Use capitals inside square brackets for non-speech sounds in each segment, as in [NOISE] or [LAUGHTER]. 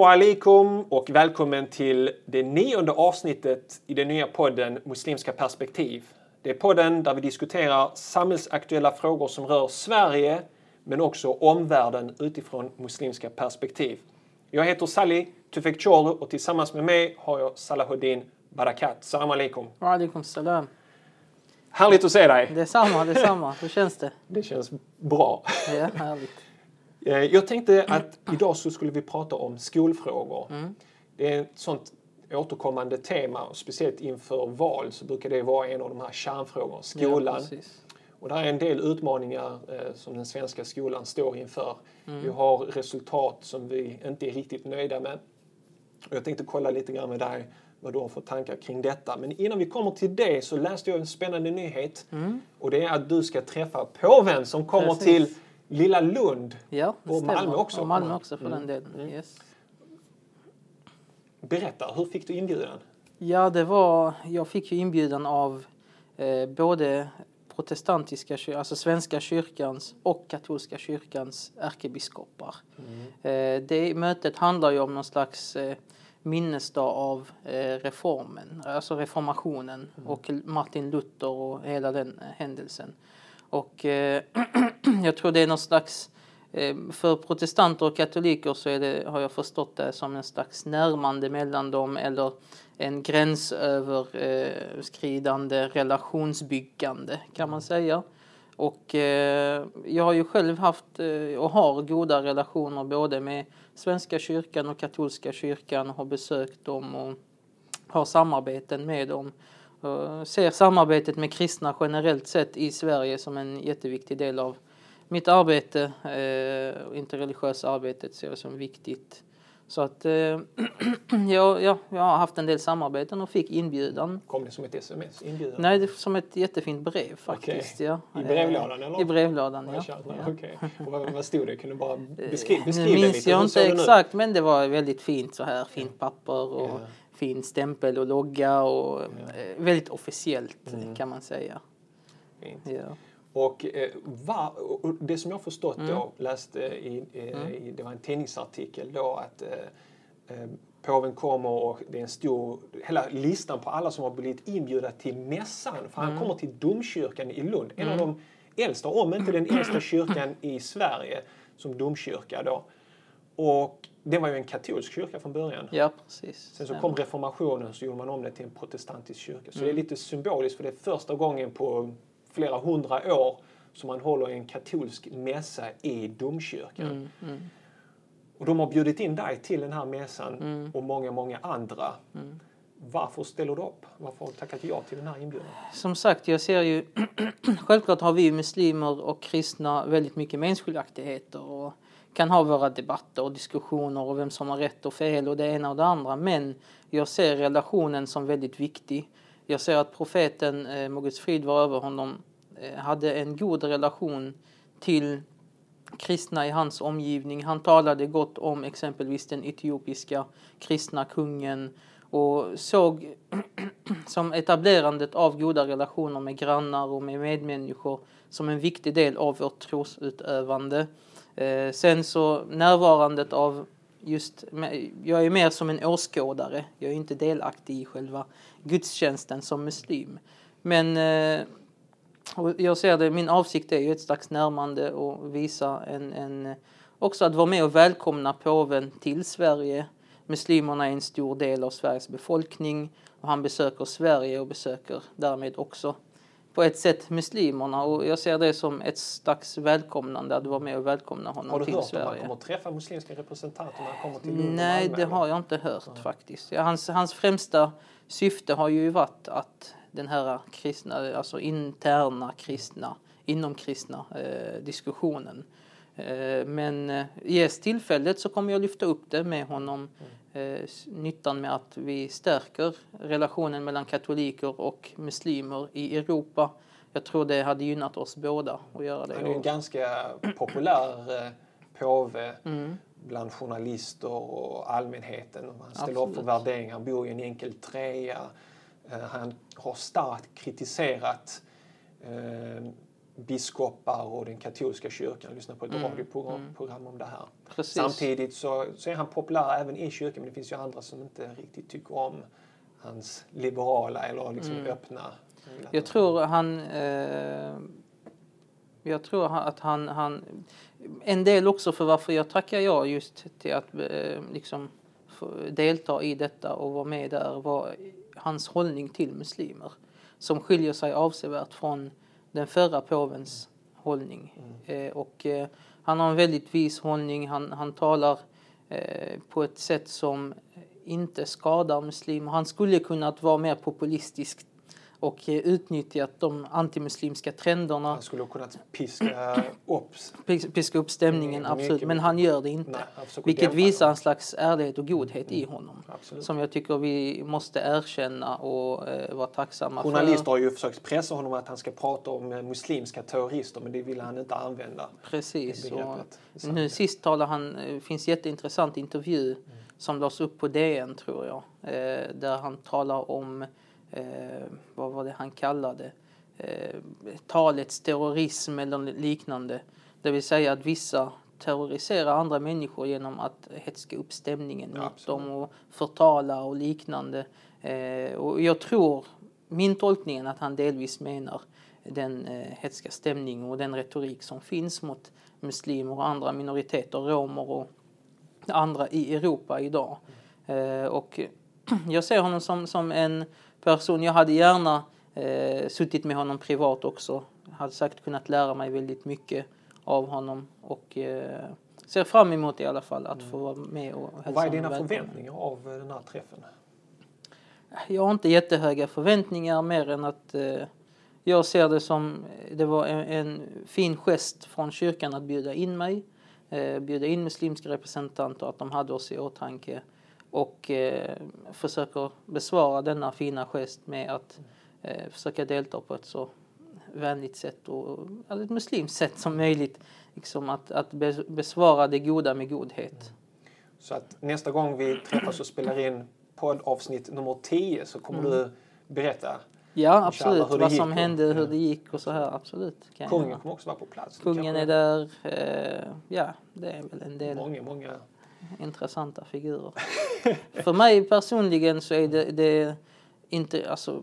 Assalamu alaikum och välkommen till det nionde avsnittet i den nya podden Muslimska perspektiv. Det är podden där vi diskuterar samhällsaktuella frågor som rör Sverige men också omvärlden utifrån muslimska perspektiv. Jag heter Sally Tufekcioglu och tillsammans med mig har jag Salahuddin Barakat. Salam alaikum. Wa alaikum salam. Härligt att se dig. Detsamma, detsamma. Hur känns det? Det känns bra. Ja, härligt. Eh, Jag tänkte att idag så skulle vi prata om skolfrågor. Det är ett sånt återkommande tema, och speciellt inför val så brukar det vara en av de här kärnfrågorna, skolan. Ja, och det är en del utmaningar eh, som den svenska skolan står inför. Vi har resultat som vi inte är riktigt nöjda med. Och jag tänkte kolla lite grann med dig vad du har för tankar kring detta. Men innan vi kommer till det så läste jag en spännande nyhet. Och det är att du ska träffa påven som kommer Precis. till Lilla Lund. Ja, Och. Malmö också. Och Malmö Mm. också för den delen. Yes. Berätta, hur fick du inbjudan? Ja, det var... Jag fick ju inbjudan av eh, både protestantiska alltså Svenska kyrkans och katolska kyrkans ärkebiskopar. Eh, det mötet handlar ju om någon slags eh, minnesdag av eh, reformen, alltså reformationen och Martin Luther och hela den eh, händelsen. Och eh, [CLEARS THROAT] jag tror det är någon slags eh, för protestanter och katoliker så är det, har jag förstått det som en slags närmande mellan dem eller en gränsöverskridande eh, relationsbyggande kan man säga. Och eh, jag har ju själv haft eh, och har goda relationer både med Svenska kyrkan och katolska kyrkan och har besökt dem och har samarbeten med dem. Och ser samarbetet med kristna generellt sett i Sverige som en jätteviktig del av mitt arbete. Eh, interreligiösa arbetet ser jag som viktigt. Så att eh, [CLEARS THROAT] jag, ja, jag har haft en del samarbeten och fick inbjudan. Kom det som ett sms? Inbjudan? Nej, det som ett jättefint brev faktiskt. Ja. I brevlådan, Eh, eller? I brevlådan, ja. Ja. Och vad, vad stod det? Kan du bara Eh, beskriva nu det minns lite? jag Hur såg inte exakt, men det var väldigt fint så här. Fint papper och. Fin stämpel och logga och eh, väldigt officiellt Mm. kan man säga. Fint. Ja. Och, eh, va, och det som jag förstått Mm. då, läste i, eh, i, det var en tidningsartikel då att eh, eh, påven kommer och det är en stor, hela listan på alla som har blivit inbjudna till mässan. För Mm. han kommer till domkyrkan i Lund, en av de äldsta, om inte den äldsta kyrkan i Sverige som domkyrka då. Och det var ju en katolsk kyrka från början. ja, precis. Sen så kom reformationen så gjorde man om det till en protestantisk kyrka. Så Mm. det är lite symboliskt för det är första gången på flera hundra år som man håller en katolsk mässa i domkyrkan. Mm, mm, Och de har bjudit in dig till den här mässan Mm. och många, många andra. Varför ställer du upp? Varför har du tackat ja till den här inbjudan? Som sagt, jag ser ju... [CLEARS THROAT] självklart har vi muslimer och kristna väldigt mycket meningsskiljaktigheter och kan ha våra debatter och diskussioner och vem som har rätt och fel och det ena och det andra. Men jag ser relationen som väldigt viktig. Jag ser att profeten, eh, må frid var över honom, eh, hade en god relation till kristna i hans omgivning. Han talade gott om exempelvis den etiopiska kristna kungen och såg [CLEARS THROAT] som etablerandet av goda relationer med grannar och med medmänniskor som en viktig del av vårt trosutövande. Eh, sen så närvarandet av just, jag är mer som en åskådare, jag är inte delaktig i själva gudstjänsten som muslim. Men eh, jag ser det, min avsikt är ju ett slags närmande och visa en, en också att vara med och välkomna påven till Sverige. Muslimerna är en stor del av Sveriges befolkning och han besöker Sverige och besöker därmed också på ett sätt muslimerna och jag ser det som ett slags välkomnande att vara med och välkomna honom Har du till hört om han Sverige. kommer träffa muslimska representanter när han kommer till Lund Nej, det har jag inte hört faktiskt. Ja, hans, hans främsta syfte har ju varit att den här kristna, alltså interna kristna, inom kristna eh, diskussionen. Eh, men eh, ges tillfället så kommer jag lyfta upp det med honom. Eh, nyttan med att vi stärker relationen mellan katoliker och muslimer i Europa. Jag tror det hade gynnat oss båda att göra det. Han är en ganska populär eh, påve [CLEARS THROAT] Mm. bland journalister och allmänheten. Han ställer upp för Absolut. värderingar, han bor i en enkel trea. Eh, Han har starkt kritiserat eh, biskopar och den katolska kyrkan. Jag lyssnade på ett Mm, radioprogram program om det här. Precis. Samtidigt så, så är han populär även i kyrkan men det finns ju andra som inte riktigt tycker om hans liberala eller liksom öppna. Mm. Jag tror han... Eh, jag tror att han, han... En del också för varför jag tackar ja just till att eh, liksom delta i detta och vara med där var hans hållning till muslimer. Som skiljer sig avsevärt från den förra påvens hållning. Eh, och eh, han har en väldigt vis hållning. Han, han talar eh, på ett sätt som inte skadar muslimer. Han skulle kunnat vara mer populistisk och eh, utnyttjat de antimuslimska trenderna, Han skulle ha kunnat piska upp [CLEARS THROAT] pis- piska upp stämningen, Mm, absolut. Men han gör det inte. Nej, Vilket visar en slags ärlighet och godhet i honom. Absolut. Som jag tycker vi måste erkänna och eh, vara tacksamma Journalister för. har ju försökt pressa honom att han ska prata om eh, muslimska terrorister men det ville han inte använda. Precis. Och nu sist talar han, det finns jätteintressant intervju Mm. som lades upp på DN tror jag. Eh, där han talar om, eh, vad var det han kallade, eh, talets terrorism eller liknande. Det vill säga att vissa terroriserar andra människor genom att hetska upp stämningen Ja, mot dem och förtala och liknande. Eh, och jag tror, min tolkning är att han delvis menar den eh, hetska stämning och den retorik som finns mot muslimer och andra minoriteter, romer och andra i Europa idag. Eh, och [CLEARS THROAT] jag ser honom som, som en person, jag hade gärna eh, suttit med honom privat också. Hade säkert kunnat lära mig väldigt mycket av honom och eh, ser fram emot i alla fall att få vara med och hälsa Mm. Vad är dina förväntningar av den här träffen? Jag har inte jättehöga förväntningar mer än att eh, jag ser det som det var en, en fin gest från kyrkan att bjuda in mig, eh, bjuda in muslimska representanter, att de hade oss i åtanke och eh, försöker besvara denna fina gest med att eh, försöka delta på ett så vänligt sätt och alltså ett muslimskt sätt som möjligt. Liksom att, att bes- besvara det goda med godhet. Så att nästa gång vi träffas och spelar in poddavsnitt nummer 10 så kommer du berätta. Ja, absolut. Vad gick som hände, hur ja. det gick och så här. Absolut. Kan Kungen kommer också vara på plats. Kungen är där. Eh, ja, det är väl en del Många, många. Intressanta figurer. [LAUGHS] För mig personligen så är det, det inte, alltså,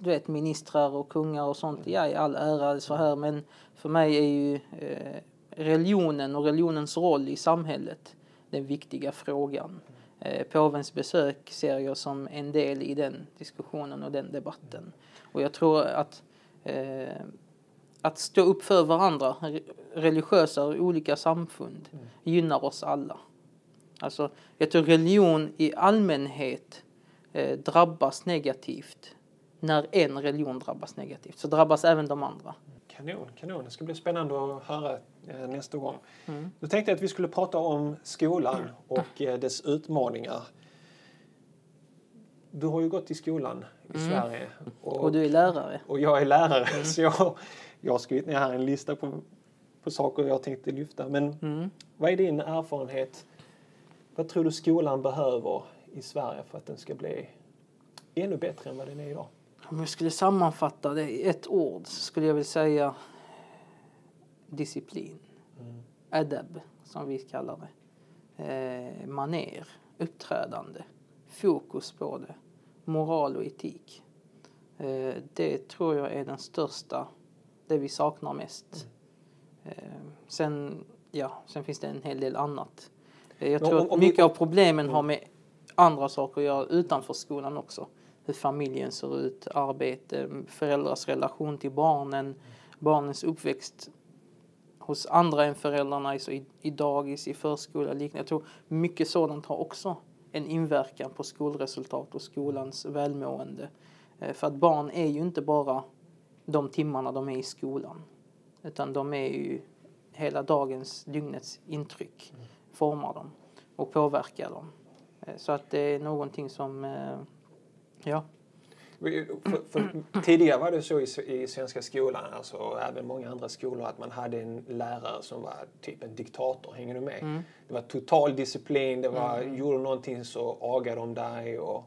du vet ministrar och kungar och sånt, ja i all ära så här, men för mig är ju eh, religionen och religionens roll i samhället den viktiga frågan. Eh, påvens besök ser jag som en del i den diskussionen och den debatten. Och jag tror att eh, att stå upp för varandra, re- religiösa och olika samfund, gynnar oss alla. Alltså, jag tror religion i allmänhet eh, drabbas negativt. När en religion drabbas negativt så drabbas även de andra. Kanon, kanon. Det ska bli spännande att höra eh, nästa gång. Mm. Tänkte jag att vi skulle prata om skolan och eh, dess utmaningar. Du har ju gått i skolan i Sverige och, Mm. Och du är lärare. och jag är lärare så jag, jag har skrivit ner här en lista på, på saker jag tänkte lyfta. Men Mm. vad är din erfarenhet? Vad tror du skolan behöver i Sverige för att den ska bli ännu bättre än vad den är idag? Om jag skulle sammanfatta det i ett ord så skulle jag vilja säga disciplin. Adab, som vi kallar det. Eh, maner, uppträdande, fokus på det, moral och etik. Eh, det tror jag är den största, det vi saknar mest. Eh, sen, ja, sen finns det en hel del annat. Jag tror om- att om mycket av problemen har med andra saker att göra utanför skolan också. Hur familjen ser ut, arbete, föräldrars relation till barnen, barnens uppväxt hos andra än föräldrarna, alltså i, i dagis, i förskola liknande. Jag tror mycket sådant har också en inverkan på skolresultat och skolans välmående. Eh, För att barn är ju inte bara de timmarna de är i skolan. Utan de är ju hela dagens, dygnets intryck formar dem och påverkar dem. Eh, Så att det är någonting som, eh, ja, För, för tidigare var det så i, i svenska skolan, alltså och även många andra skolor, att man hade en lärare som var typ en diktator. Hänger du med? Det var total disciplin, det var, gjorde du någonting så agade de dig. Och,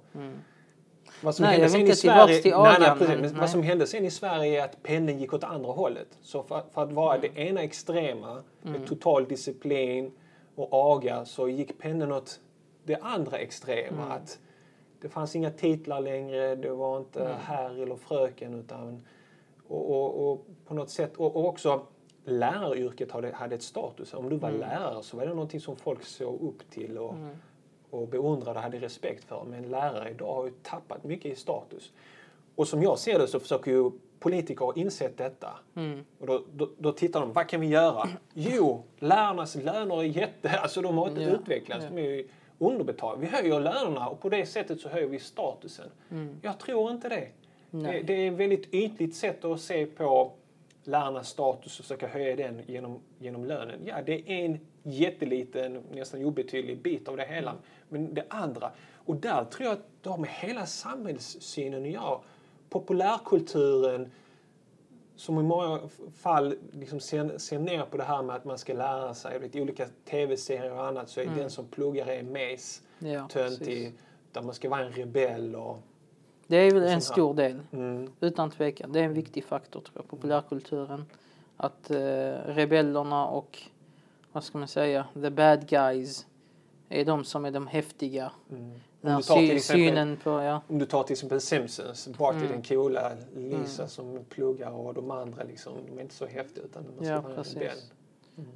Vad som Nej, hände sen i Sverige, till nej, nej, precis, men- vad som hände sen i Sverige är att pendeln gick åt andra hållet. Så för, för att vara Mm. det ena extrema med total disciplin och aga så gick pendeln åt det andra extrema. Mm. Att det fanns inga titlar längre, det var inte Mm. herr eller fröken utan och, och, och på något sätt och, och också läraryrket hade, hade ett status. Om du var lärare så var det någonting som folk såg upp till och, och beundrade och hade respekt för. Men lärare idag har ju tappat mycket i status. Och som jag ser det så försöker ju politiker ha insett detta. Och då, då, då tittar de, vad kan vi göra? [CLEARS THROAT] Jo, lärarnas löner är jätte... [LAUGHS] Alltså de har inte Ja, utvecklats. De är underbetalda. Vi höjer lönerna och på det sättet så höjer vi statusen. Jag tror inte det. det. Det är ett väldigt ytligt sätt att se på lärarnas status och försöka höja den genom, genom lönen. Ja, det är en jätteliten, nästan obetydlig bit av det hela. Men det andra, och där tror jag att det har med hela samhällssynen att göra. Populärkulturen som i många fall liksom ser, ser ner på det här med att man ska lära sig. Vet, I olika tv-serier och annat så är den som pluggar är mes, Ja, töntig, där man ska vara en rebell och... Det är väl en stor del, Mm, utan tvekan. Det är en viktig faktor tror jag, populärkulturen. Att eh, rebellerna och, vad ska man säga, the bad guys är de som är de häftiga. mm. Om du tar till exempel- på, ja. Om du tar till exempel Simpsons, Bart Mm. är den coola, Lisa som pluggar och de andra liksom, de är inte så häftiga utan man ska Ja, vara en precis. rebell.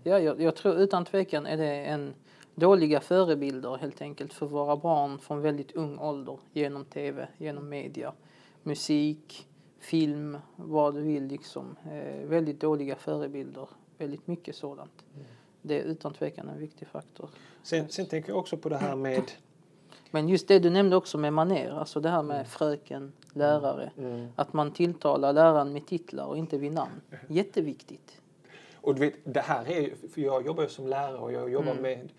Ja, jag, jag tror utan tvekan är det en dåliga förebilder helt enkelt för våra barn från väldigt ung ålder genom tv, genom media, musik, film, vad du vill liksom. Eh, väldigt dåliga förebilder, väldigt mycket sådant. Det är utan tvekan en viktig faktor. Sen, sen tänker jag också på det här med Men just det du nämnde också med maner, alltså det här med fröken, lärare. mm, Att man tilltalar läraren med titlar och inte vid namn. [LAUGHS] Jätteviktigt. Och du vet, det här är för jag jobbar ju som lärare och jag jobbar Mm. med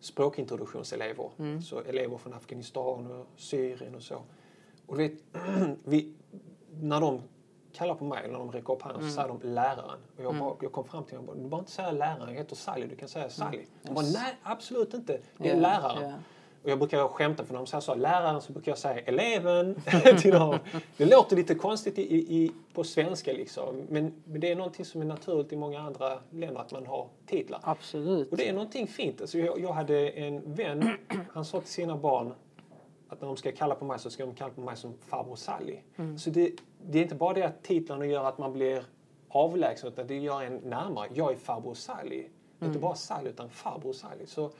språkintroduktionselever. Så elever från Afghanistan och Syrien och så. Och du vet, [CLEARS THROAT] vi, när de kallar på mig, när de räcker upp handen, Mm. så säger de läraren. Och jag, bara, jag kom fram till bara, du behöver inte säga läraren, jag heter Sally, du kan säga Sally. De bara, nej absolut inte, det är Mm. Ja, läraren. ja. Och jag brukar skämta för när de säger så, läraren, så brukar jag säga eleven [LAUGHS] till dem. Det låter lite konstigt i, i, på svenska liksom. Men, men det är någonting som är naturligt i många andra länder att man har titlar. Absolut. Och det är någonting fint. Alltså jag, jag hade en vän, han sa till sina barn att när de ska kalla på mig så ska de kalla på mig som farbror Sally. Så det, det är inte bara det att titlarna gör att man blir avlägsen utan det gör en närmare. Jag är farbror Sally. Inte bara Sally utan farbror Sally. Så,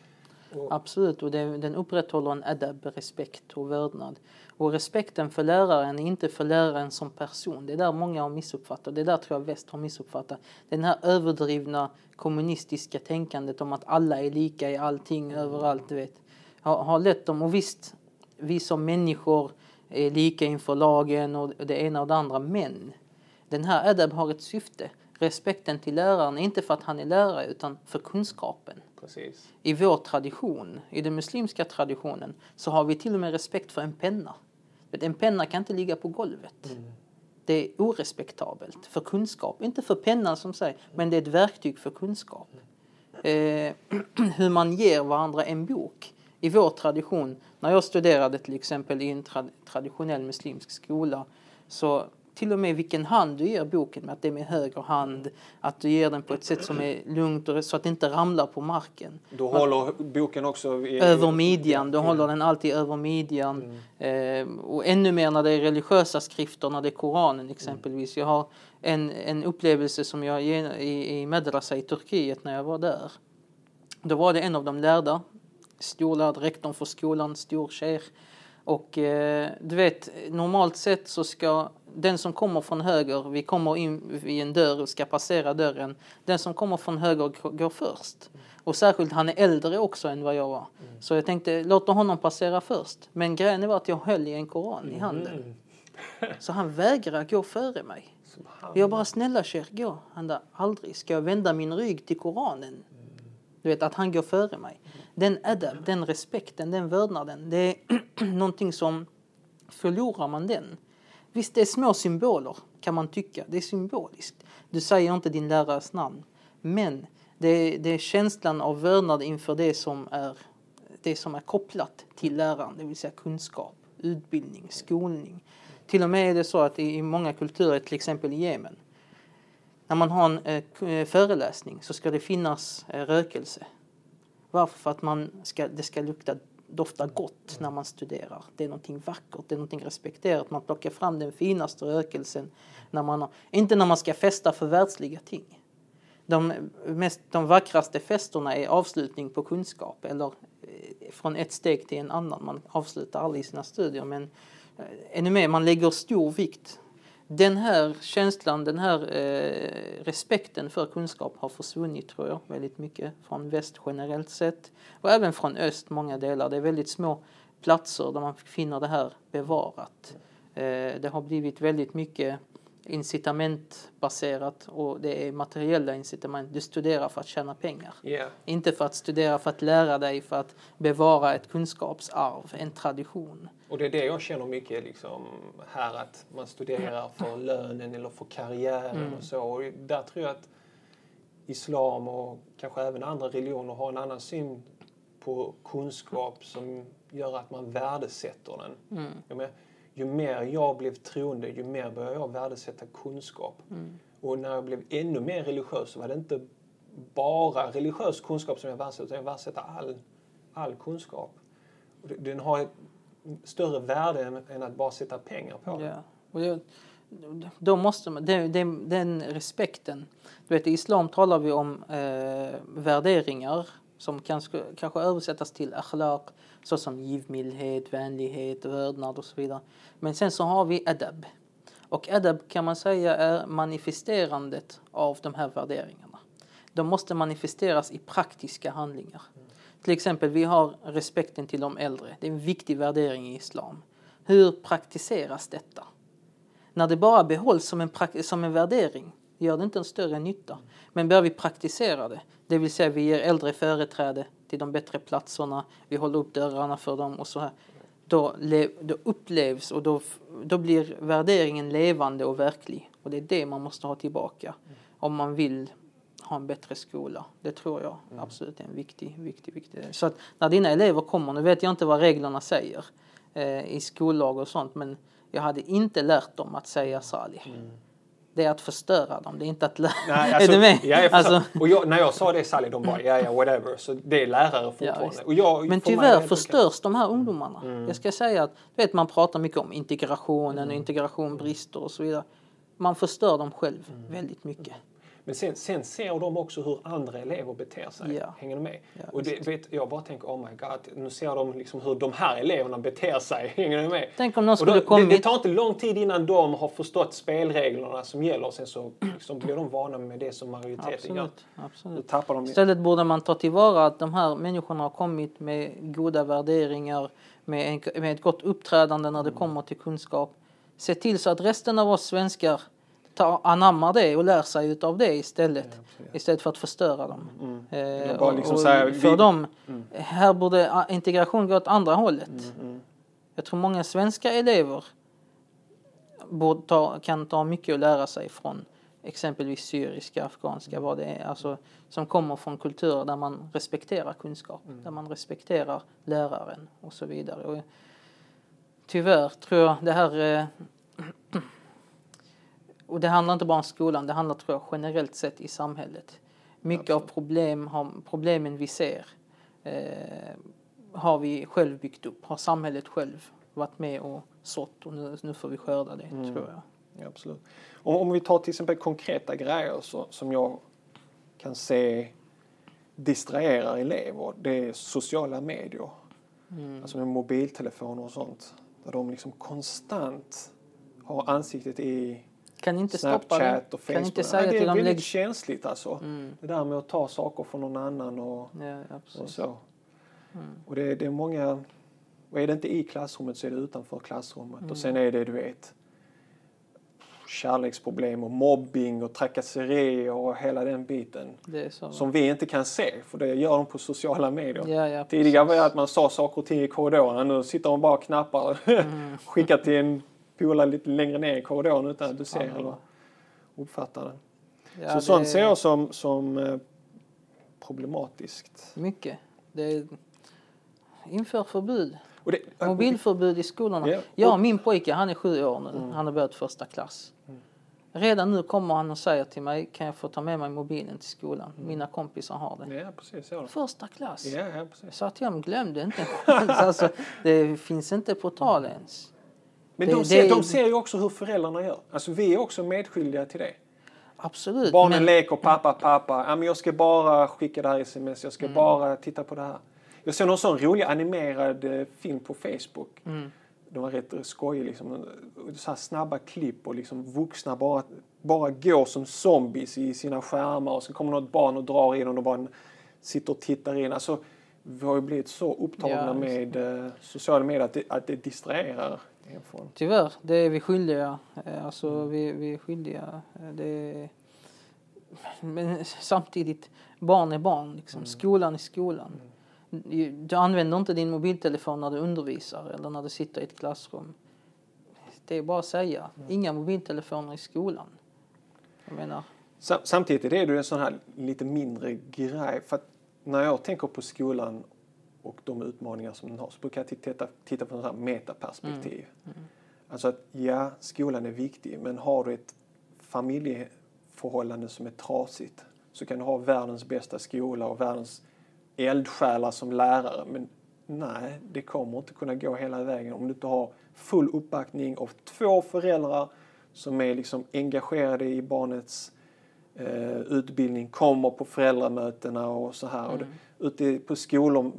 och, Absolut, och det, den upprätthåller en adab, respekt och vördnad. Och respekten för läraren är inte för läraren som person. Det är där många har missuppfattat. Det är där tror jag väst har missuppfattat. Den här överdrivna kommunistiska tänkandet om att alla är lika i allting, överallt, du vet. Har, har lett dem, och visst, vi som människor är lika inför lagen och det ena och det andra, men den här adab har ett syfte. Respekten till läraren är inte för att han är lärare utan för kunskapen. precis. I vår tradition, i den muslimska traditionen, så har vi till och med respekt för en penna. En penna kan inte ligga på golvet. Det är orespektabelt för kunskap. Inte för pennan som säger, men det är ett verktyg för kunskap. Eh, [CLEARS THROAT] hur man ger varandra en bok. I vår tradition, när jag studerade till exempel i en tra traditionell muslimsk skola, så till och med vilken hand du ger boken med, att det är med höger hand, att du ger den på ett sätt som är lugnt och så att det inte ramlar på marken. Du håller boken också i, Över midjan, du håller den alltid över midjan. Eh, och ännu mer när det är religiösa skrifter, när det är Koranen exempelvis. Jag har en, en upplevelse som jag i, i Madrasa i Turkiet när jag var där. Då var det en av de lärda, storlärd, rektorn för skolan, stor sheikh. Och eh, du vet, normalt sett så ska den som kommer från höger, vi kommer in vid en dörr och ska passera dörren. Den som kommer från höger går först. Och särskilt han är äldre också än vad jag var. Så jag tänkte, låt honom passera först. Men grejen var att jag höll i en koran i handen. Så han vägrar gå före mig. Jag bara, snälla Sheikh, gå. Han där, aldrig. Ska jag vända min rygg till koranen? Du vet, att han går före mig. Den adab, den respekten, den vördnaden, det är [CLEARS THROAT] någonting som förlorar man den. Visst, det är små symboler kan man tycka. Det är symboliskt. Du säger inte din lärares namn. Men det är, det är känslan av vördnad inför det som är, det som är kopplat till läraren, det vill säga kunskap, utbildning, skolning. Till och med är det så att i många kulturer, till exempel i Jemen, när man har en eh, eh, föreläsning så ska det finnas eh, rökelse. Varför? För att man ska, det ska lukta, dofta gott när man studerar. Det är någonting vackert, det är någonting respekterat. Man plockar fram den finaste rökelsen. När man, inte när man ska festa för världsliga ting. De, mest, de vackraste festerna är avslutning på kunskap eller eh, från ett steg till en annan. Man avslutar aldrig sina studier men eh, ännu mer, man lägger stor vikt. Den här känslan, den här eh, respekten för kunskap har försvunnit tror jag väldigt mycket från väst generellt sett och även från öst många delar. Det är väldigt små platser där man finner det här bevarat. Eh, det har blivit väldigt mycket incitamentbaserat och det är materiella incitament. Du studerar för att tjäna pengar. Yeah. Inte för att studera för att lära dig, för att bevara ett kunskapsarv, en tradition. Och det är det jag känner mycket liksom, här att man studerar för lönen eller för karriären mm. och så. Och där tror jag att islam och kanske även andra religioner har en annan syn på kunskap som gör att man värdesätter den. Mm. Ju mer jag blev troende, ju mer började jag värdesätta kunskap. Mm. Och när jag blev ännu mer religiös så var det inte bara religiös kunskap som jag värdesatte, utan jag värdesatte all, all kunskap. Och den har ett större värde än, att bara sätta pengar på den. Ja. Och det, då måste man, det, det, den respekten. Du vet, I islam talar vi om eh, värderingar som kan, kanske översättas till akhlaq, såsom givmildhet, vänlighet, vördnad och så vidare. Men sen så har vi adab. Och adab kan man säga är manifesterandet av de här värderingarna. De måste manifesteras i praktiska handlingar. Till exempel, vi har respekten till de äldre. Det är en viktig värdering i islam. Hur praktiseras detta? När det bara behålls som en, som en värdering gör det inte en större nytta. Men börjar vi praktisera det, det vill säga vi ger äldre företräde till de bättre platserna, vi håller upp dörrarna för dem och så här. Då, då upplevs och då, då blir värderingen levande och verklig. Och det är det man måste ha tillbaka om man vill ha en bättre skola. Det tror jag mm. absolut är en viktig, viktig, viktig del. Så att när dina elever kommer, nu vet jag inte vad reglerna säger eh, i skollag och sånt, men jag hade inte lärt dem att säga Salih. Mm det är att förstöra dem, det är inte att lära. Nej, [LAUGHS] alltså, är du med? Ja, alltså. och jag, när jag sa det Sally, de bara ja, ja, whatever. Så det är lärare fortfarande. Ja, jag, Men tyvärr förstörs de här ungdomarna. Mm. Jag ska säga att du vet, man pratar mycket om integrationen mm. och integration brister och så vidare. Man förstör dem själv mm. väldigt mycket. Men sen, sen ser de också hur andra elever beter sig. Ja. Hänger du med? Ja, och det, vet, jag bara tänker, oh my god, nu ser de liksom hur de här eleverna beter sig. [LAUGHS] Hänger du med? Tänk om någon skulle kommit... Det, det, tar inte lång tid innan de har förstått spelreglerna som gäller. Sen så liksom blir de vana med det som majoriteten Absolut. gör. Absolut. tappar de Istället borde man ta tillvara att de här människorna har kommit med goda värderingar, med, en, med ett gott uppträdande när det mm. kommer till kunskap. Se till så att resten av oss svenskar ta, anammar det och lär sig av det istället. Ja, istället för att förstöra dem. Mm. Eh, och, liksom och för vi... dem, mm. här borde integration gå åt andra hållet. Mm, mm. Jag tror många svenska elever ta, kan ta mycket att lära sig från exempelvis syriska, afghanska, vad det är, alltså, som kommer från kulturer där man respekterar kunskap, mm. där man respekterar läraren och så vidare. Och tyvärr tror jag det här eh, och det handlar inte bara om skolan, det handlar tror jag generellt sett i samhället. Mycket Absolut. av problem, problemen vi ser eh, har vi själv byggt upp, har samhället själv varit med och sått och nu, nu får vi skörda det mm. tror jag. Ja, absolut. Om, om vi tar till exempel konkreta grejer så, som jag kan se distraherar elever, det är sociala medier. Mm. Alltså med mobiltelefoner och sånt. Där de liksom konstant har ansiktet i kan inte stoppa det. och Facebook. Kan inte säga Nej, det är väldigt lägg... känsligt alltså. Mm. Det där med att ta saker från någon annan och, ja, och så. Mm. Och det, det, är många, och är det inte i klassrummet så är det utanför klassrummet. Mm. Och sen är det du vet kärleksproblem och mobbing och trakasserier och hela den biten. Som vi inte kan se för det gör de på sociala medier. Ja, ja, Tidigare var det att man sa saker och ting i korridoren. Nu sitter de bara och knappar. Mm. [LAUGHS] skickar till en polare lite längre ner i korridoren utan att du ser eller uppfattar den. Ja, så det... sånt ser jag som, som eh, problematiskt. Mycket. Det är... Inför förbud. Och det, Mobilförbud i skolorna. Ja. Ja, min pojke han är sju år nu. Mm. Han har börjat första klass. Redan nu kommer han och säger till mig, kan jag få ta med mig mobilen till skolan? Mina kompisar har det. ja, precis så. Första klass. Ja, ja, precis. Jag sa till honom, glöm det inte. [LAUGHS] Alltså, det finns inte på tal ens. Men Det- de, ser, det- de ser ju också hur föräldrarna gör. Alltså vi är också medskyldiga till det. Absolut. Barnen men- leker pappa, pappa. Ja, men jag ska bara skicka det här sms. Jag ska Mm. bara titta på det här. Jag såg någon sån rolig animerad eh, film på Facebook. Mm. De var rätt skojig. Liksom. Så här snabba klipp och liksom vuxna bara, bara går som zombies i sina skärmar. Och så kommer något barn och drar in och de bara sitter och tittar in. Alltså, vi har ju blivit så upptagna Ja, med eh, sociala medier att det, att det distraherar en från. Tyvärr, det är vi skyldiga. Eh, Alltså, Mm. vi, vi är skyldiga. Eh, Det Men [LAUGHS] samtidigt, barn är barn. Liksom. Mm. Skolan är skolan. Du använder inte din mobiltelefon när du undervisar eller när du sitter i ett klassrum. Det är bara att säga. Mm. Inga mobiltelefoner i skolan. Jag menar, Sam- Samtidigt är det ju en sån här lite mindre grej. För att när jag tänker på skolan och de utmaningar som den har så brukar jag titta, titta på ett sånt här metaperspektiv. Alltså att ja, skolan är viktig men har du ett familjeförhållande som är trasigt så kan du ha världens bästa skola och världens eldsjälar som lärare. Men nej, det kommer inte kunna gå hela vägen om du inte har full uppbackning av två föräldrar som är liksom engagerade i barnets eh, utbildning, kommer på föräldramötena och så här. Och det, ute på skolor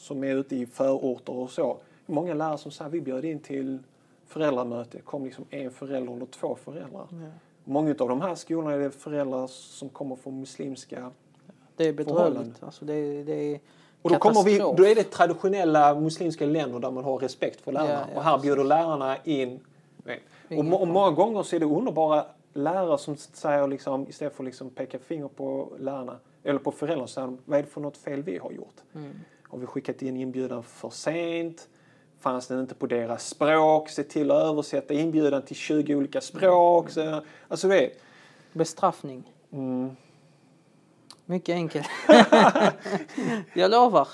som är ute i förorter och så. Många lärare som säger vi bjöd in till föräldramöte, kom liksom en förälder eller två föräldrar. Många av de här skolorna är det föräldrar som kommer från muslimska det är bedrövligt. Alltså, det, det är och då, kommer vi, då är det traditionella muslimska länder där man har respekt för lärarna. Ja, ja, och här bjuder lärarna in. Och, och många gånger så är det underbara lärare som säger liksom, istället för att liksom peka finger på lärarna eller på föräldrarna säger de, vad är det för något fel vi har gjort? Mm. Har vi skickat in inbjudan för sent? Fanns den inte på deras språk? Se till att översätta inbjudan till 20 olika språk. Så, alltså det Bestraffning. mm, Mycket enkelt. [LAUGHS] [LAUGHS] jag lovar.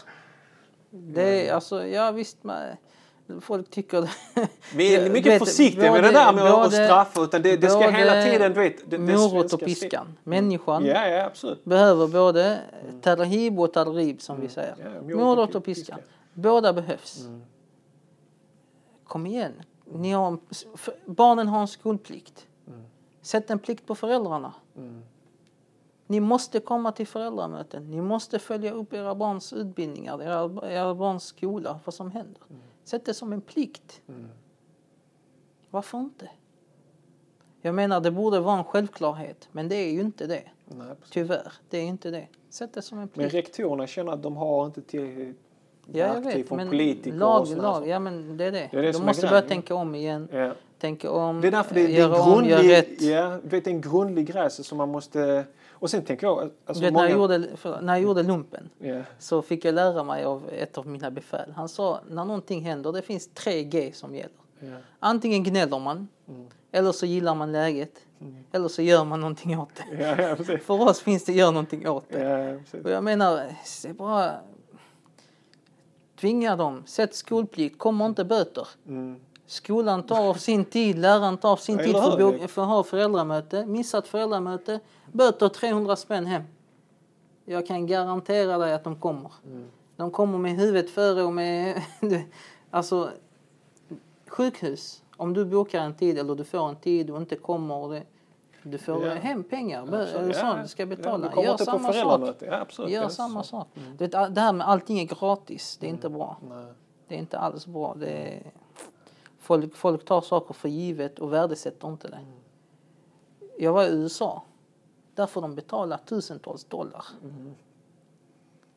Det är alltså, ja visst. Man, folk tycker det. vi är [LAUGHS] mycket vet, försiktiga med både- det där med att både- straffa utan det, det ska hela tiden, du vet. Det, Morot och piskan. Människan Ja, ja, absolut. behöver både tarhib och tarrib som vi säger. Mm. Ja, morot och piskan. piska. Båda behövs. Mm. Kom igen. Ni har, en- barnen har en skolplikt. Mm. Sätt en plikt på föräldrarna. Ni måste komma till föräldramöten. Ni måste följa upp era barns utbildningar, era, era barns skola, vad som händer. Mm. Sätt det som en plikt. Varför inte? Jag menar, det borde vara en självklarhet, men det är ju inte det. Nej. Tyvärr, det är inte det. Sätt det som en Men plikt. rektorerna känner att de har inte tillräckligt Ja, jag vet, från men politiker lag, lag, ja men det är det. Det är det De är måste börja tänka om igen. Ja. Tänka om, Det är därför det, det är en om, grundlig, rätt. ja, vet, är en grundlig grej som man måste... Och sen tänker jag... Alltså vet, många, när, jag gjorde, för, när jag gjorde lumpen ja, så fick jag lära mig av ett av mina befäl. Han sa när någonting händer, det finns tre G som gäller. ja, Antingen gnäller man, Mm. eller så gillar man läget, eller så gör man någonting åt det. ja, precis. För oss finns det gör någonting åt det. Och jag menar, det är bara... Tvinga dem, sätt skolplikt, kommer inte böter. Mm. Skolan tar av sin tid, läraren tar av sin Ja, tid för, för att ha föräldramöte. Missat föräldramöte, böter 300 spänn hem. Jag kan garantera dig att de kommer. Mm. De kommer med huvudet före och med... [LAUGHS] alltså, sjukhus. Om du bokar en tid eller du får en tid och inte kommer och det, du får Ja. hem pengar. Eller Ja, så, du ska Ja, betala. kommer Gör samma sak. Ja, absolut. Gör Det samma. Mm. sak. Vet, all- det här med allting är gratis. Det är inte bra. Nej. Det är inte alls bra. Det är, folk, folk tar saker för givet och värdesätter inte det. Jag var i USA. Där får de betala tusentals dollar.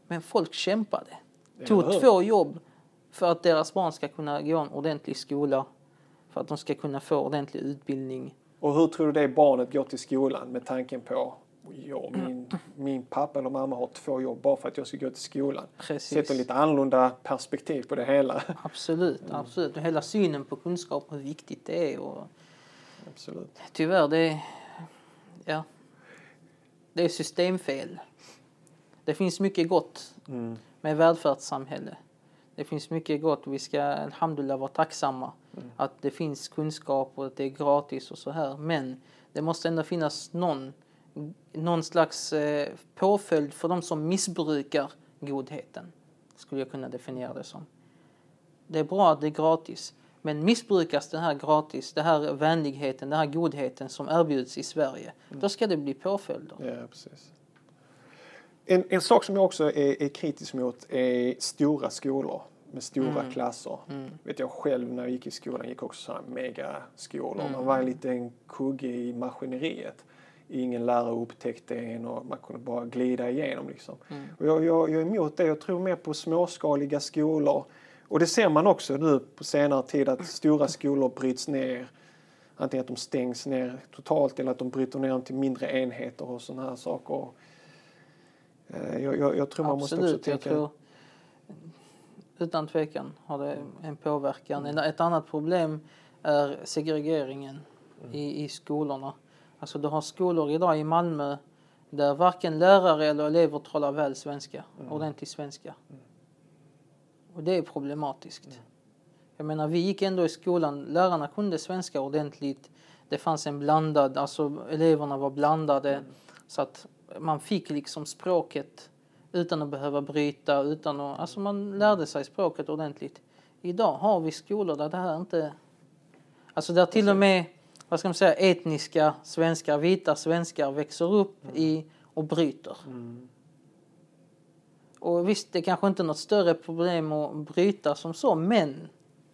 Men folk kämpade. Tog två jobb för att deras barn ska kunna gå en ordentlig skola. För att de ska kunna få ordentlig utbildning. Och hur tror du det barnet går till skolan med tanken på ja, min, min pappa eller mamma har två jobb bara för att jag ska gå till skolan. Precis. Sätter lite annorlunda perspektiv på det hela. Absolut, absolut. Och hela synen på kunskap och hur viktigt det är. Och Absolut. Tyvärr, det är, ja, det är systemfel. Det finns mycket gott Mm. med välfärdssamhälle. Det finns mycket gott vi ska alhamdulillah vara tacksamma Mm. att det finns kunskap och att det är gratis och så här. Men det måste ändå finnas någon, någon slags eh, påföljd för de som missbrukar godheten. Skulle jag kunna definiera det som. Det är bra att det är gratis. Men missbrukas det här gratis, det här vänligheten, den här godheten som erbjuds i Sverige, då ska det bli påföljder. Ja, precis. En, en sak som jag också är, är kritisk mot är stora skolor med stora klasser. Vet jag själv när jag gick i skolan gick också sådana megaskolor. Man var en liten kugge i maskineriet. Ingen lärare upptäckte en och man kunde bara glida igenom. Liksom. Och jag, jag, jag är emot det. Jag tror mer på småskaliga skolor. Och det ser man också nu på senare tid att stora skolor bryts ner. Antingen att de stängs ner totalt eller att de bryter ner dem till mindre enheter och sådana här saker. Eh, Jag, jag, jag tror man måste också Absolut, jag tänka... tror utan tvekan har det en påverkan. Ett annat problem är segregeringen i, i skolorna. Alltså du har skolor idag i Malmö där varken lärare eller elever talar väl svenska, ordentlig svenska. Och det är problematiskt. Jag menar, vi gick ändå i skolan, lärarna kunde svenska ordentligt. Det fanns en blandad, alltså eleverna var blandade. Så att man fick liksom språket utan att behöva bryta, utan att, alltså man lärde sig språket ordentligt. Idag har vi skolor där det här inte, alltså där till och med, vad ska man säga, etniska svenskar, vita svenskar växer upp i och bryter. Och visst, det kanske inte är något större problem att bryta som så, men,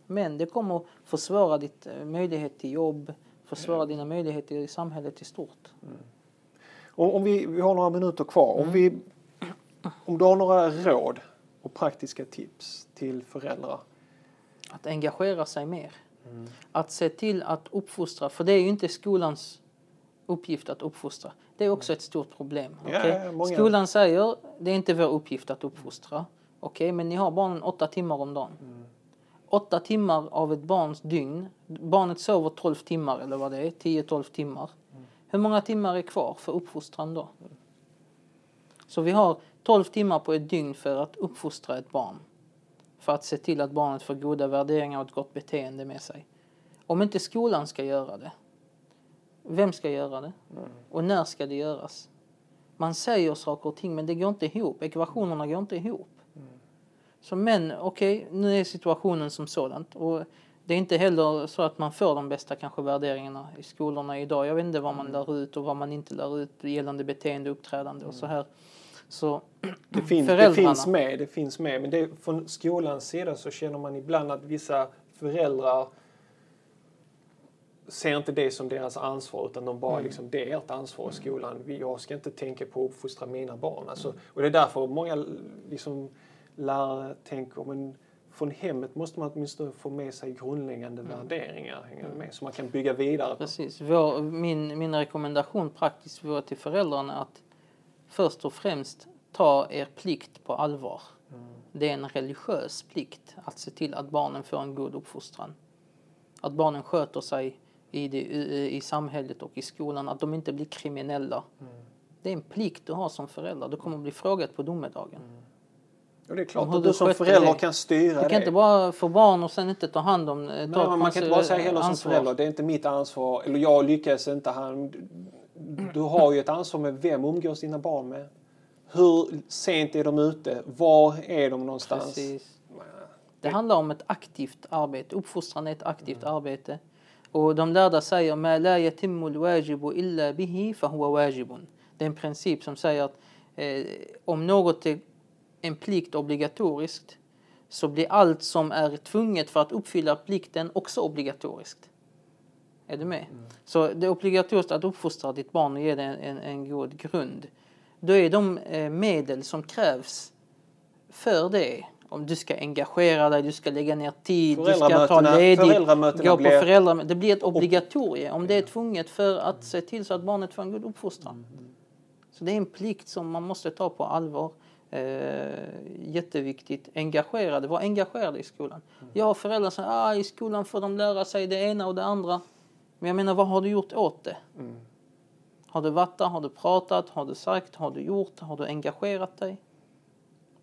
men det kommer att försvåra ditt eh, möjlighet till jobb, försvåra dina möjligheter i samhället i stort. Om, om vi, vi har några minuter kvar. Mm. Om, vi, om du har några råd och praktiska tips till föräldrar. Att engagera sig mer. Mm. Att se till att uppfostra, för det är ju inte skolans uppgift att uppfostra. Det är också ett stort problem. Okej? ja, många- Skolan säger det är inte vår uppgift att uppfostra. Okej, men ni har barnen åtta timmar om dagen. Mm. Åtta timmar av ett barns dygn. Barnet sover 12 timmar eller vad det är, 10-12 timmar. Mm. Hur många timmar är kvar för uppfostran då? Så vi har 12 timmar på ett dygn för att uppfostra ett barn. För att se till att barnet får goda värderingar och ett gott beteende med sig. Om inte skolan ska göra det, vem ska göra det? Och när ska det göras? Man säger saker och ting men det går inte ihop. Ekvationerna går inte ihop. Så men okej, nu är situationen som sådant. Och det är inte heller så att man får de bästa kanske värderingarna i skolorna idag. Jag vet inte vad man lär ut och vad man inte lär ut gällande beteende, uppträdande och så här. Så Det finns, det Föräldrarna. finns med, det finns med. Men det, från skolans sida så känner man ibland att vissa föräldrar ser inte det som deras ansvar utan de bara liksom, det är ert ansvar i skolan. Vi- Jag ska inte tänka på att uppfostra mina barn. Alltså, och det är därför många liksom, lärare tänker men från hemmet måste man åtminstone få med sig grundläggande värderingar hänger med, så man kan bygga vidare. på. Precis. Vår, min, min rekommendation praktiskt vore till föräldrarna att först och främst ta er plikt på allvar. Det är en religiös plikt att se till att barnen får en god uppfostran. Att barnen sköter sig i, det, i, i samhället och i skolan, att de inte blir kriminella. Det är en plikt du har som förälder. Du kommer bli frågat på domedagen. Och det är klart att du som förälder det. kan styra Du kan det. inte bara få barn och sen inte ta hand om... eh, Nej, ta men man kan inte bara säga heller som förälder, det är inte mitt ansvar, eller jag lyckas inte. Han, du har ju ett ansvar med vem umgås dina barn med? Hur sent är de ute? Var är de någonstans? Precis. Det handlar om ett aktivt arbete. Uppfostran är ett aktivt mm. arbete. Och de lärda säger ma la wajibu illa bihi wajibun. Det är en princip som säger att eh, om något är en plikt obligatoriskt så blir allt som är tvunget för att uppfylla plikten också obligatoriskt. Är du med? Så det är obligatoriskt att uppfostra ditt barn och ge det en, en, en god grund. Då är de eh, medel som krävs för det. Om du ska engagera dig, du ska lägga ner tid, du ska ta ledigt, gå på föräldramöten. Det blir ett obligatorium om det är tvunget för att se till så att barnet får en god uppfostran. Så det är en plikt som man måste ta på allvar. Eh, jätteviktigt. Engagerade, var engagerade i skolan. Jag har föräldrar som säger ah, i skolan får de lära sig det ena och det andra. Men jag menar, vad har du gjort åt det? Har du varit där? Har du pratat? Har du sagt? Har du gjort? Har du engagerat dig?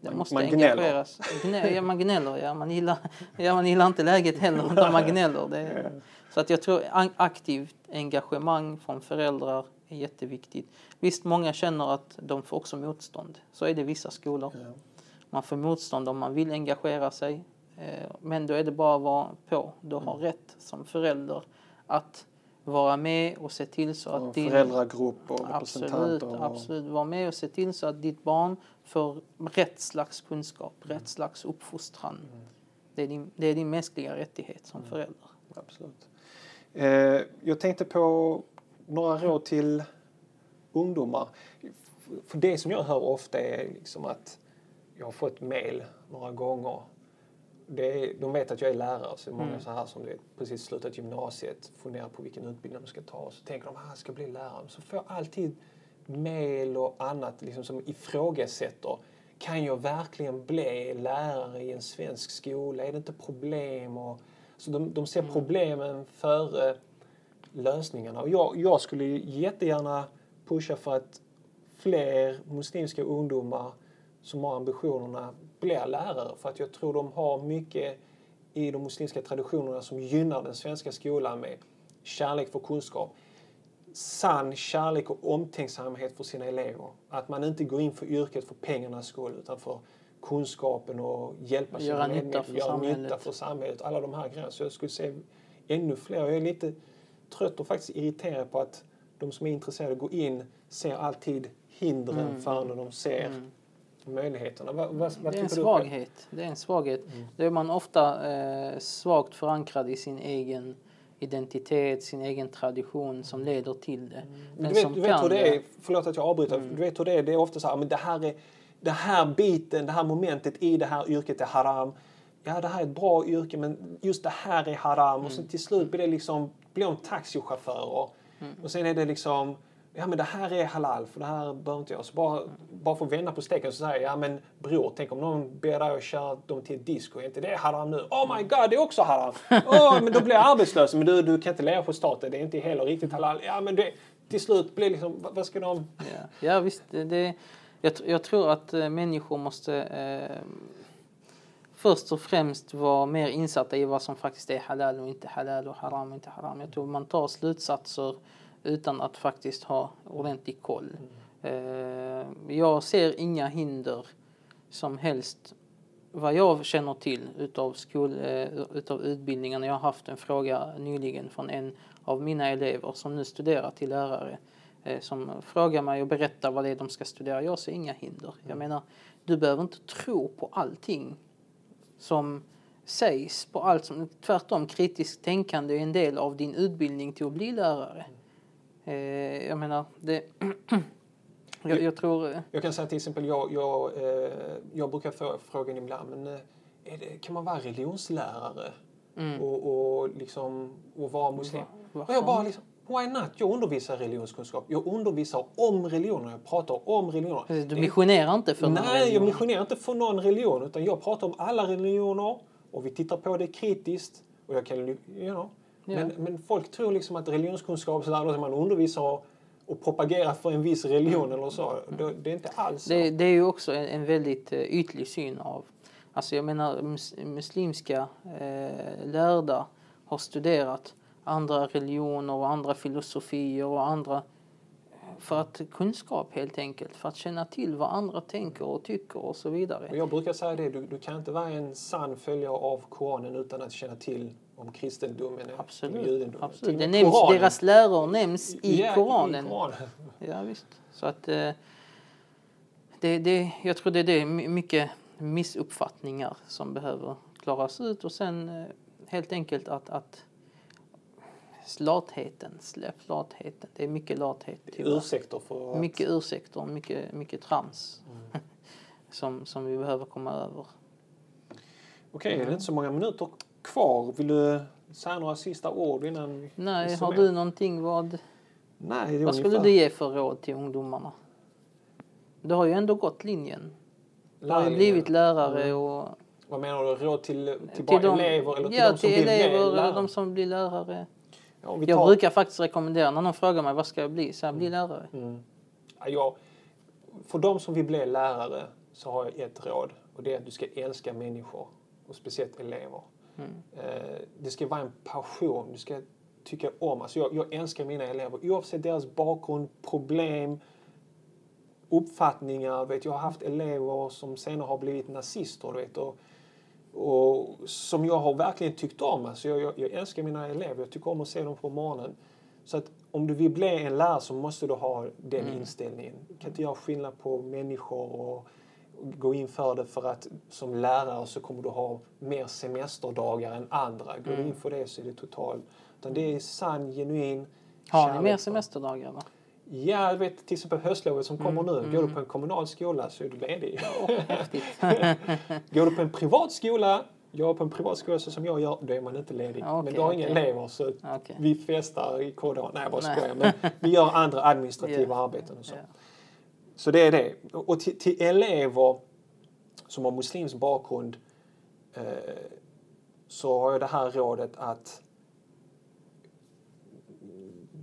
Det måste man gnäller. engageras. Gnä, ja, man gnäller, ja. Man gillar, ja. Man gillar inte läget heller, utan man gnäller. Det så att jag tror aktivt engagemang från föräldrar är jätteviktigt. Visst, många känner att de får också motstånd. Så är det i vissa skolor. Man får motstånd om man vill engagera sig. Eh, Men då är det bara att vara på. Du har rätt som förälder att vara med och se till så att din... föräldragrupp och Absolut, representanter. och- absolut. Var med och se till så att ditt barn får rätt slags kunskap, rätt slags uppfostran. Det, är din, det är din mänskliga rättighet som förälder. Absolut. Eh, jag tänkte på några råd till ungdomar. För det som jag hör ofta är liksom att jag har fått mail några gånger. Det är, de vet att jag är lärare, så det många så här som du vet, precis slutat gymnasiet funderar på vilken utbildning de ska ta. Så tänker de att jag ska bli lärare. Så får jag alltid mail och annat liksom, som ifrågasätter. Kan jag verkligen bli lärare i en svensk skola? Är det inte problem? Och, så de, de ser problemen före lösningarna. Och jag, jag skulle jättegärna pusha för att fler muslimska ungdomar som har ambitionerna blir lärare. För att jag tror de har mycket i de muslimska traditionerna som gynnar den svenska skolan med kärlek för kunskap, sann kärlek och omtänksamhet för sina elever. Att man inte går in för yrket för pengarnas skull utan för kunskapen och hjälpa sina Göra nytta för göra nytta samhället. för samhället. Alla de här grejerna. Så jag skulle se ännu fler. Jag är lite trött och faktiskt irriterad på att de som är intresserade går in ser alltid hindren Mm. för när de ser möjligheterna. Vad, vad, vad Det är en svaghet. Det är en svaghet. Då är man ofta eh, svagt förankrad i sin egen identitet, sin egen tradition som leder till det. Men Den du vet, du vet hur det är, förlåt att jag avbryter, du vet hur det är, det är ofta så här, men det här är, det här biten, det här momentet i det här yrket är haram. Ja, det här är ett bra yrke, men just det här är haram. Och sen till slut blir det liksom, blir de taxichaufförer. Och sen är det liksom, ja men det här är halal, för det här behöver inte jag. Så bara, bara för att vända på steken så säger jag, ja men bror, tänk om någon ber dig att köra dem till ett disco, är inte det haram nu? Oh my god, det är också haram! Oh, men då blir jag arbetslös. Men du, du kan inte leva på staten, det är inte heller riktigt halal. Ja, men det, till slut blir liksom, vad vad ska de... Ja, ja visst. Det, det, jag, jag tror att eh, människor måste eh, först och främst vara mer insatta i vad som faktiskt är halal och inte halal och haram och inte haram. Jag tror man tar slutsatser utan att faktiskt ha ordentlig koll. Eh, jag ser inga hinder som helst vad jag känner till utav, skol, eh, utav utbildningarna. Jag har haft en fråga nyligen från en av mina elever som nu studerar till lärare eh, som frågar mig och berättar vad det är de ska studera. Jag ser inga hinder. Jag menar, du behöver inte tro på allting som sägs, på allt som... Tvärtom, kritiskt tänkande är en del av din utbildning till att bli lärare. Eh, jag menar, det... [CLEARS THROAT] jag, jag tror... Jag kan säga till exempel, jag, jag, eh, jag brukar få frågan ibland, men eh, är det, kan man vara religionslärare och, och, liksom, och vara muslim? Va- varför och jag bara liksom, why not? Jag undervisar religionskunskap. Jag undervisar om religioner. Jag pratar om religioner. Du missionerar inte för någon Nej, jag religion. missionerar inte för någon religion utan jag pratar om alla religioner och vi tittar på det kritiskt. Och jag kan, you know. Ja. men, men folk tror liksom att religionskunskap, sådär, att man undervisar och, propagerar för en viss religion eller så. Det, är inte alls så. Det, det är ju också en, en väldigt eh, ytlig syn av... Alltså jag menar mus, muslimska eh, lärda har studerat andra religioner och andra filosofier och andra för att kunskap helt enkelt, för att känna till vad andra tänker och tycker och så Och vidare. jag brukar säga det, du, du kan inte vara en sann följare av Koranen utan att känna till om kristendomen Absolut. judendomen. Absolut. Det och nämns, Koranen. deras läror nämns i Ja, Koranen. I Koranen. [LAUGHS] Ja, visst. Så att eh, det, det, jag tror det är det, my- mycket missuppfattningar som behöver klaras ut och sen eh, helt enkelt att, att latheten, släpp latheten. Det är mycket lathet. tyvärr. Ursäkter för att... Mycket ursäkter och mycket, mycket trams Mm. [LAUGHS] som, som vi behöver komma över. Okej, det är inte så många minuter kvar. Vill du säga några sista ord innan Nej, har du någonting vad, Nej, vad skulle du ge för råd till ungdomarna? Du har ju ändå gått linjen. Du har ju blivit lärare och Vad menar du? Råd till, till, bara de, elever eller till ja, de som till elever lärare? och de som blir lärare. Vi Jag tar- brukar faktiskt rekommendera när någon frågar mig vad ska jag bli, så jag bli lärare. Mm. Ja, för de som vill bli lärare så har jag ett råd och det är att du ska älska människor och speciellt elever. Eh, det ska vara en passion, du ska tycka om. Alltså jag, jag älskar mina elever oavsett deras bakgrund, problem, uppfattningar. Vet, jag har haft elever som senare har blivit nazister. Vet, och, och som jag har verkligen tyckt om. Alltså jag, jag, jag älskar mina elever, jag tycker om att se dem på morgonen. Så att om du vill bli en lärare så måste du ha den inställningen. Du kan inte göra skillnad på människor och gå in för det för att som lärare så kommer du ha mer semesterdagar än andra. Går du in för det så är det total... Utan det är sann, genuin Har ni mer semesterdagar? Va? Ja, jag vet till exempel höstlovet som kommer Mm, nu. Går du på en kommunal skola så är du ledig. Häftigt. [LAUGHS] Går du på en privat skola, är på en privat skola så som jag gör, då är man inte ledig. Ja, men okej, du har inga okej. elever så Okej. vi festar i korridoren. Nej, jag bara skojar. Men vi gör andra administrativa Ja. arbeten och så. Ja. Så det är det. Och till, till elever som har muslimsk bakgrund eh, så har jag det här rådet att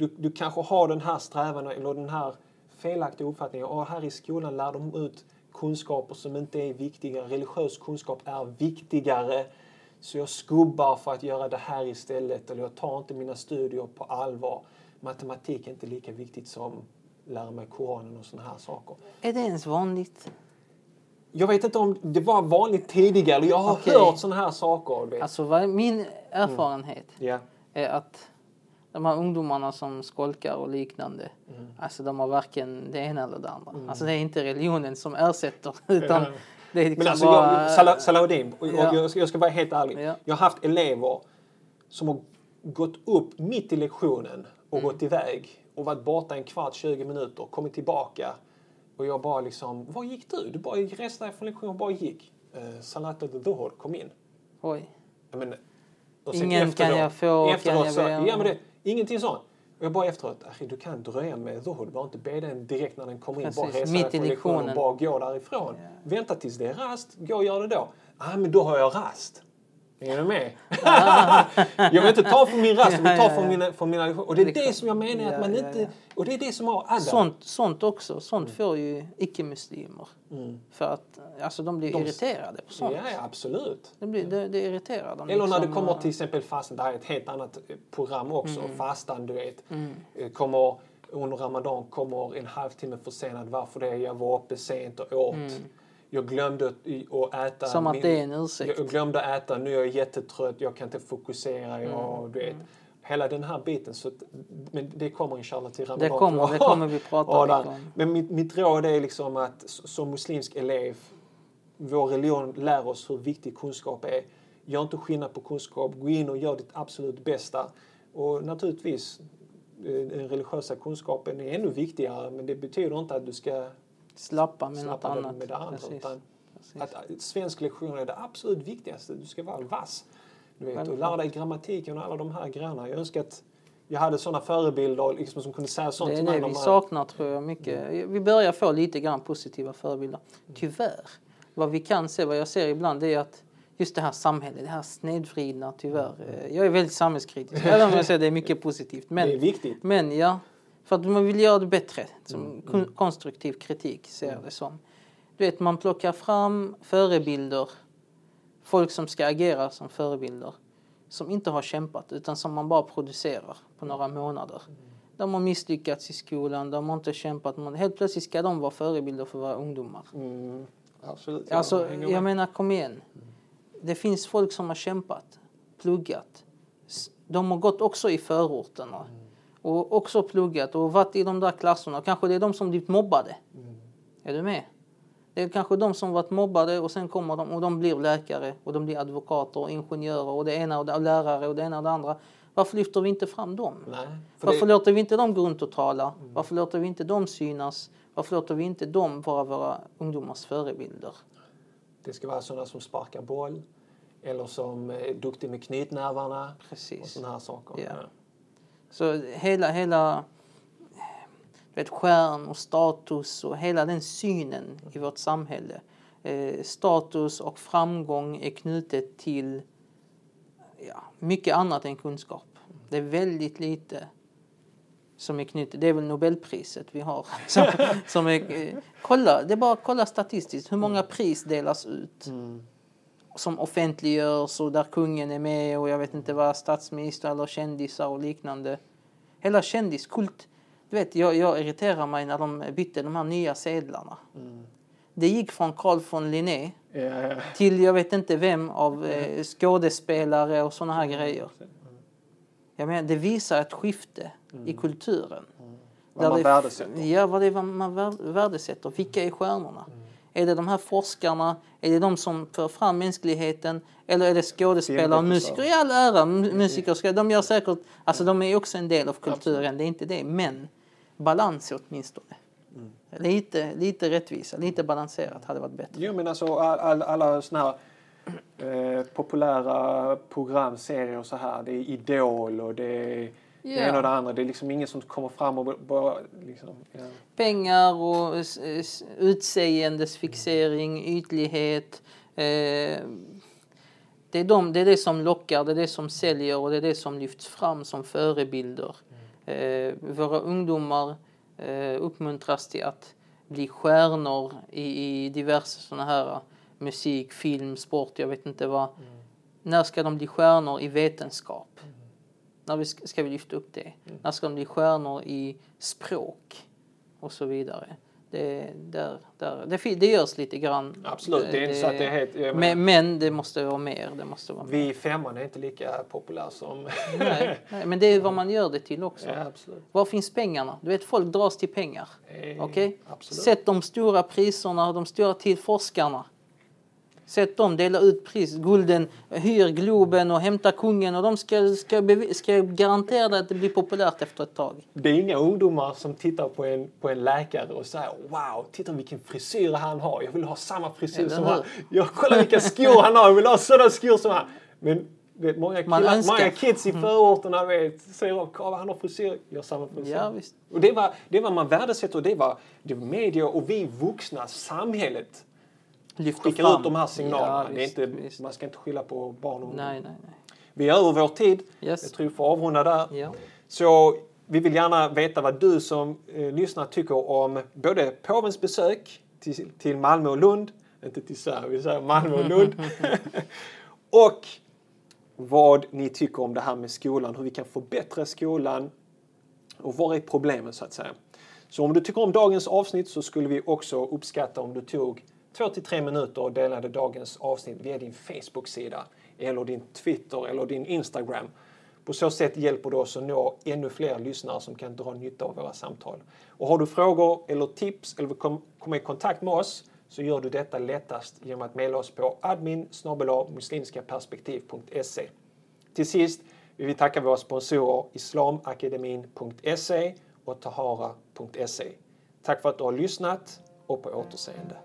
du, du kanske har den här strävan eller den här felaktiga uppfattningen. Och här i skolan lär de ut kunskaper som inte är viktiga. Religiös kunskap är viktigare. Så jag skubbar för att göra det här istället. Eller jag tar inte mina studier på allvar. Matematik är inte lika viktigt som lära mig Koranen och sådana här saker. Är det ens vanligt? Jag vet inte om det var vanligt tidigare. Jag har Okej. hört sådana här saker. Alltså min erfarenhet ja. är att de här ungdomarna som skolkar och liknande, Mm. alltså de har varken det ena eller det andra. Alltså det är inte religionen som ersätter [LAUGHS] utan det är liksom Men alltså, bara... jag, Salahuddin, och, Ja. jag, ska, jag ska vara helt ärlig. Ja. Jag har haft elever som har gått upp mitt i lektionen och Mm. gått iväg och varit borta en kvart, 20 minuter, kommit tillbaka. Och jag bara liksom, var gick du? Du bara reste från lektionen och bara gick. Uh, Salat al-Dhuhr, kom in. Oj. Men, Ingen kan jag få, efteråt kan jag så, ja, men det, Ingenting sånt. Och jag bara efteråt, "Achi, du kan dröja med Dhuhr. Du behöver inte be den direkt när den kommer in. Bara Precis, resa mitt i lektionen bara gå därifrån. Vänta tills det är rast, gå och gör det då. Ah, men då har jag rast. Är du med? [LAUGHS] jag vill inte ta från min rast, jag vill ta från mina, från mina. Och det är det som jag menar att man inte... Och det är det som har Adam. Sånt, sånt också, sånt får ju icke-muslimer. För att alltså, de blir Mm. De- irriterade på sånt. Ja, absolut. Det, blir, det, det irriterar dem. Eller när det liksom, kommer till exempel fastan, det här är ett helt annat eh, program också. Mm. Fastan, du vet. eh, Kommer, under Ramadan kommer en halvtimme försenad. Varför det? Jag var uppe sent och åt. Jag glömde att äta. Mm. Som att det är en ursäkt. Jag glömde äta, nu är jag jättetrött, jag kan inte fokusera. Mm. Jag, du vet. Hela den här biten. Så, men det kommer inshallah till Ramadan. Det kommer, det kommer vi prata [LAUGHS] Ja, om. Men mitt, mitt råd är liksom att som muslimsk elev, vår religion lär oss hur viktig kunskap är. Gör inte skillnad på kunskap, gå in och gör ditt absolut bästa. Och naturligtvis, eh, den religiösa kunskapen är ännu viktigare, men det betyder inte att du ska Slappa med något slappa annat. med det andra. Precis. Utan Precis. att, att svensk lektion är det absolut viktigaste. Du ska vara vass. Du vet, och lära dig grammatiken och alla de här grejerna. Jag önskar att jag hade sådana förebilder liksom, som kunde säga sånt Det till mig. det vi man- saknar tror jag mycket. Vi börjar få lite grann positiva förebilder. Tyvärr. Vad vi kan se, vad jag ser ibland, är att just det här samhället, det här snedvridna tyvärr. Eh, Jag är väldigt samhällskritisk, även om jag säger det är mycket positivt. Men, Det är viktigt. men ja, för att man vill göra det bättre. Som Mm, kon- konstruktiv kritik ser jag det som. Du vet, man plockar fram förebilder, folk som ska agera som förebilder, som inte har kämpat utan som man bara producerar på några månader. De har misslyckats i skolan, de har inte kämpat. Men helt plötsligt ska de vara förebilder för våra ungdomar. Mm, absolut. Alltså, hänger jag menar, kom igen. Det finns folk som har kämpat, pluggat. De har gått också i förorterna. Och också pluggat och varit i de där klasserna. Kanske det är de som blivit mobbade. Är du med? Det är kanske de som varit mobbade och sen kommer de och de blir läkare och de blir advokater och ingenjörer och det ena och det, och lärare och det ena och det andra. Varför lyfter vi inte fram dem? Nej, för Varför det, låter vi inte dem gå runt och tala? Varför låter vi inte dem synas? Varför låter vi inte dem vara våra ungdomars förebilder? det ska vara sådana som sparkar boll eller som är duktig med knytnävarna och Precis. sådana här saker. Ja. Så hela, hela vet, stjärn och status och hela den synen i vårt samhälle. Eh, status och framgång är knutet till ja, mycket annat än kunskap. Det är väldigt lite som är knutet, det är väl Nobelpriset vi har. [LAUGHS] Som, som är, eh, kolla, det är bara att kolla statistiskt hur många pris delas ut. Mm. Som offentliggörs och där kungen är med och jag vet inte vad, statsminister eller kändisar och liknande. Hela kändiskult. Du vet, jag, jag irriterar mig när de bytte de här nya sedlarna. Det gick från Carl von Linné Ja, ja. till jag vet inte vem av eh, skådespelare och såna här grejer. Jag menar, det visar ett skifte i kulturen. Vad man det, värdesätter. Ja, vad det är man vär- värdesätter. Vilka är stjärnorna? Är det de här forskarna? Är det de som för fram mänskligheten? Eller är det skådespelare och musiker? I all ära, mu- musiker de gör säkert, alltså de är också en del av kulturen, det är inte det. Men balans åtminstone. Lite, lite rättvisa, lite balanserat hade varit bättre. Jo men alltså all, all, alla såna här eh, populära programserier och så här. Det är Idol och det är det Ja. ena och det andra. Det är liksom ingen som kommer fram och bara liksom... Ja. pengar och utseendesfixering, ytlighet. Eh, det, är de, det är det som lockar, det är det som säljer och det är det som lyfts fram som förebilder. Eh, våra ungdomar eh, uppmuntras till att bli stjärnor i, i diverse sådana här musik, film, sport, jag vet inte vad. När ska de bli stjärnor i vetenskap? När vi ska, ska vi lyfta upp det? När ska de bli stjärnor i språk? Och så vidare. Det, där, där, det, det görs lite grann. Absolut, det är inte så att det är helt... Men, men det måste vara mer. Det måste vara mer. Vi femman är inte lika populär som... Nej, nej, men det är vad man gör det till också. ja, absolut. Var finns pengarna? Du vet, folk dras till pengar. Eh, Okej? Absolut. Sätt de stora priserna, de stora till forskarna. Sätt dem, dela ut pris. Gulden, hyr Globen och hämta kungen och de ska, ska, ska garantera att det blir populärt efter ett tag. Det är inga ungdomar som tittar på en, på en läkare och säger wow, titta vilken frisyr han har. Jag vill ha samma frisyr som han. Jag kollar vilka skor han har. Jag vill ha sådana skor som han. Men vet, många, killar, många kids i förorterna vet, säger att "Kolla, han har frisyr. Jag har samma frisyr. Ja, visst. Och det var, det var man värdesätter och det var, det var media och vi vuxna, samhället Lyfter skickar fram. ut de här signalerna. Ja, visst, inte, visst. man ska inte skylla på barn och ungdomar. Nej, nej, nej. Vi är över vår tid. Yes. Jag tror vi får avrunda där. Ja. Så vi vill gärna veta vad du som eh, lyssnar tycker om både påvens besök till, till Malmö och Lund, inte till Sverige, vi säger Malmö och Lund, [LAUGHS] och vad ni tycker om det här med skolan, hur vi kan förbättra skolan och vad är problemen så att säga. Så om du tycker om dagens avsnitt så skulle vi också uppskatta om du tog två till tre minuter och delade dagens avsnitt via din Facebook-sida eller din Twitter eller din Instagram. På så sätt hjälper du oss att nå ännu fler lyssnare som kan dra nytta av våra samtal. Och har du frågor eller tips eller vill kom, komma i kontakt med oss så gör du detta lättast genom att mejla oss på admin muslimskaperspektiv.se. Till sist vill vi tacka våra sponsorer islamakademin.se och tahara.se. Tack för att du har lyssnat och på återseende.